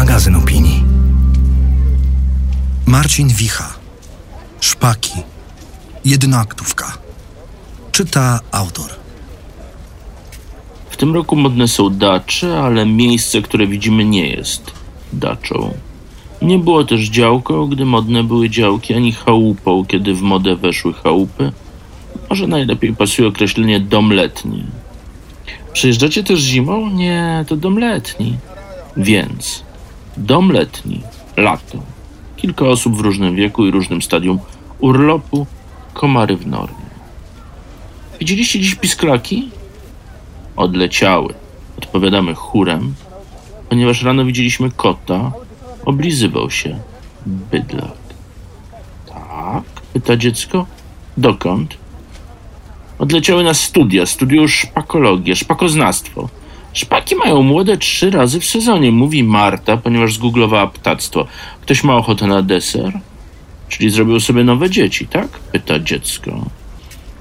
magazyn opinii. Marcin Wicha. Szpaki. Jednoaktówka. Czyta autor. W tym roku modne są dacze, ale miejsce, które widzimy, nie jest daczą. Nie było też działką, gdy modne były działki, ani chałupą, kiedy w modę weszły chałupy. Może najlepiej pasuje określenie dom letni. Przyjeżdżacie też zimą? Nie, to dom letni. Więc dom letni, lato. Kilka osób w różnym wieku i różnym stadium urlopu, komary w normie. Widzieliście dziś pisklaki? Odleciały. Odpowiadamy chórem, ponieważ rano widzieliśmy kota, oblizywał się bydlak. Tak? Pyta dziecko. Dokąd? Odleciały na studia, studiują szpakologię, szpakoznawstwo. Szpaki mają młode trzy razy w sezonie, mówi Marta, ponieważ zgooglowała ptactwo. Ktoś ma ochotę na deser? Czyli zrobił sobie nowe dzieci, tak? Pyta dziecko.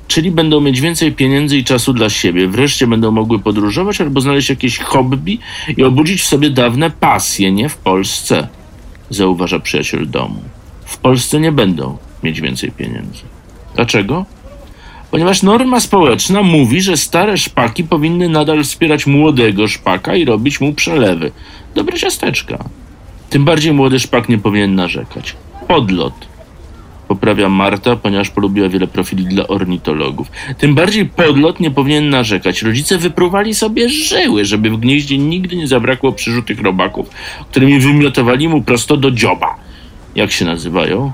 Czyli będą mieć więcej pieniędzy i czasu dla siebie. Wreszcie będą mogły podróżować albo znaleźć jakieś hobby i obudzić w sobie dawne pasje, nie w Polsce, zauważa przyjaciel domu. W Polsce nie będą mieć więcej pieniędzy. Dlaczego? Ponieważ norma społeczna mówi, że stare szpaki powinny nadal wspierać młodego szpaka i robić mu przelewy. Dobre ciasteczka. Tym bardziej młody szpak nie powinien narzekać. Podlot poprawia Marta, ponieważ polubiła wiele profili dla ornitologów. Tym bardziej podlot nie powinien narzekać. Rodzice wypruwali sobie żyły, żeby w gnieździe nigdy nie zabrakło przyrzutych robaków, którymi wymiotowali mu prosto do dzioba. Jak się nazywają?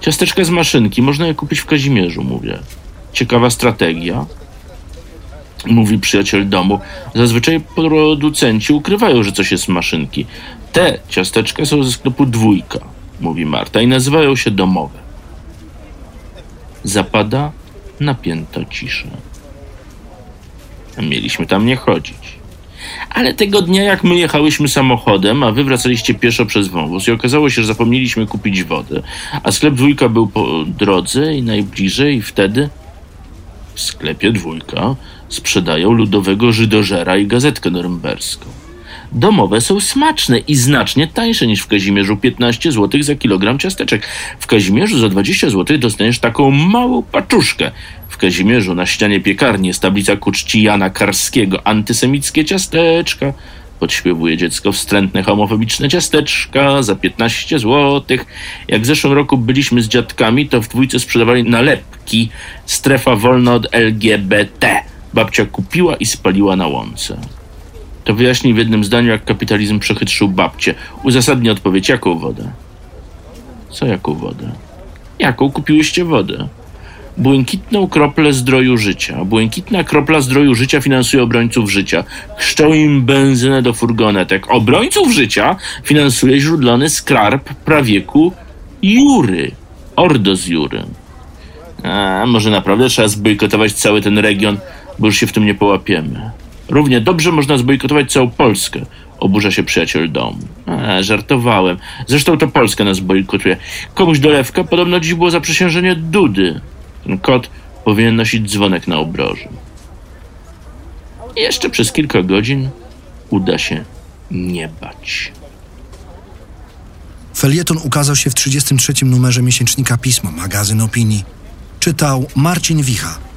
Ciasteczka z maszynki, można je kupić w Kazimierzu, mówię. Ciekawa strategia, mówi przyjaciel domu. Zazwyczaj producenci ukrywają, że coś jest z maszynki. Te ciasteczka są ze sklepu dwójka mówi Marta, i nazywają się domowe. Zapada napięta cisza. Mieliśmy tam nie chodzić. Ale tego dnia, jak my jechałyśmy samochodem, a wy wracaliście pieszo przez wąwóz i okazało się, że zapomnieliśmy kupić wodę, a sklep dwójka był po drodze i najbliżej i wtedy w sklepie dwójka sprzedają ludowego żydożera i gazetkę norymberską. Domowe są smaczne i znacznie tańsze niż w Kazimierzu 15 zł za kilogram ciasteczek. W Kazimierzu za 20 zł dostaniesz taką małą paczuszkę. W Kazimierzu na ścianie piekarni jest tablica ku czci Jana Karskiego. Antysemickie ciasteczka. Podśpiewuje dziecko wstrętne homofobiczne ciasteczka za 15 zł. Jak w zeszłym roku byliśmy z dziadkami, to w dwójce sprzedawali nalepki. Strefa wolna od LGBT. Babcia kupiła i spaliła na łące. To wyjaśnij w jednym zdaniu, jak kapitalizm przechytrzył babcię. Uzasadnij odpowiedź, jaką wodę? Co jaką wodę? Jaką kupiłyście wodę? Błękitną kroplę zdroju życia. Błękitna kropla zdroju życia finansuje obrońców życia. Chrzczą im benzynę do furgonetek. Obrońców życia finansuje źródlony skarb prawieku Jury. Ordo z Jury. A, może naprawdę trzeba zbojkotować cały ten region, bo już się w tym nie połapiemy. Równie dobrze można zbojkotować całą Polskę. Oburza się przyjaciel domu. A, żartowałem. Zresztą to Polska nas bojkotuje. Komuś dolewka podobno dziś było zaprzysiężenie Dudy. Ten kot powinien nosić dzwonek na obroży. Jeszcze przez kilka godzin uda się nie bać. Felieton ukazał się w 33. numerze miesięcznika Pismo, magazyn opinii. Czytał Marcin Wicha.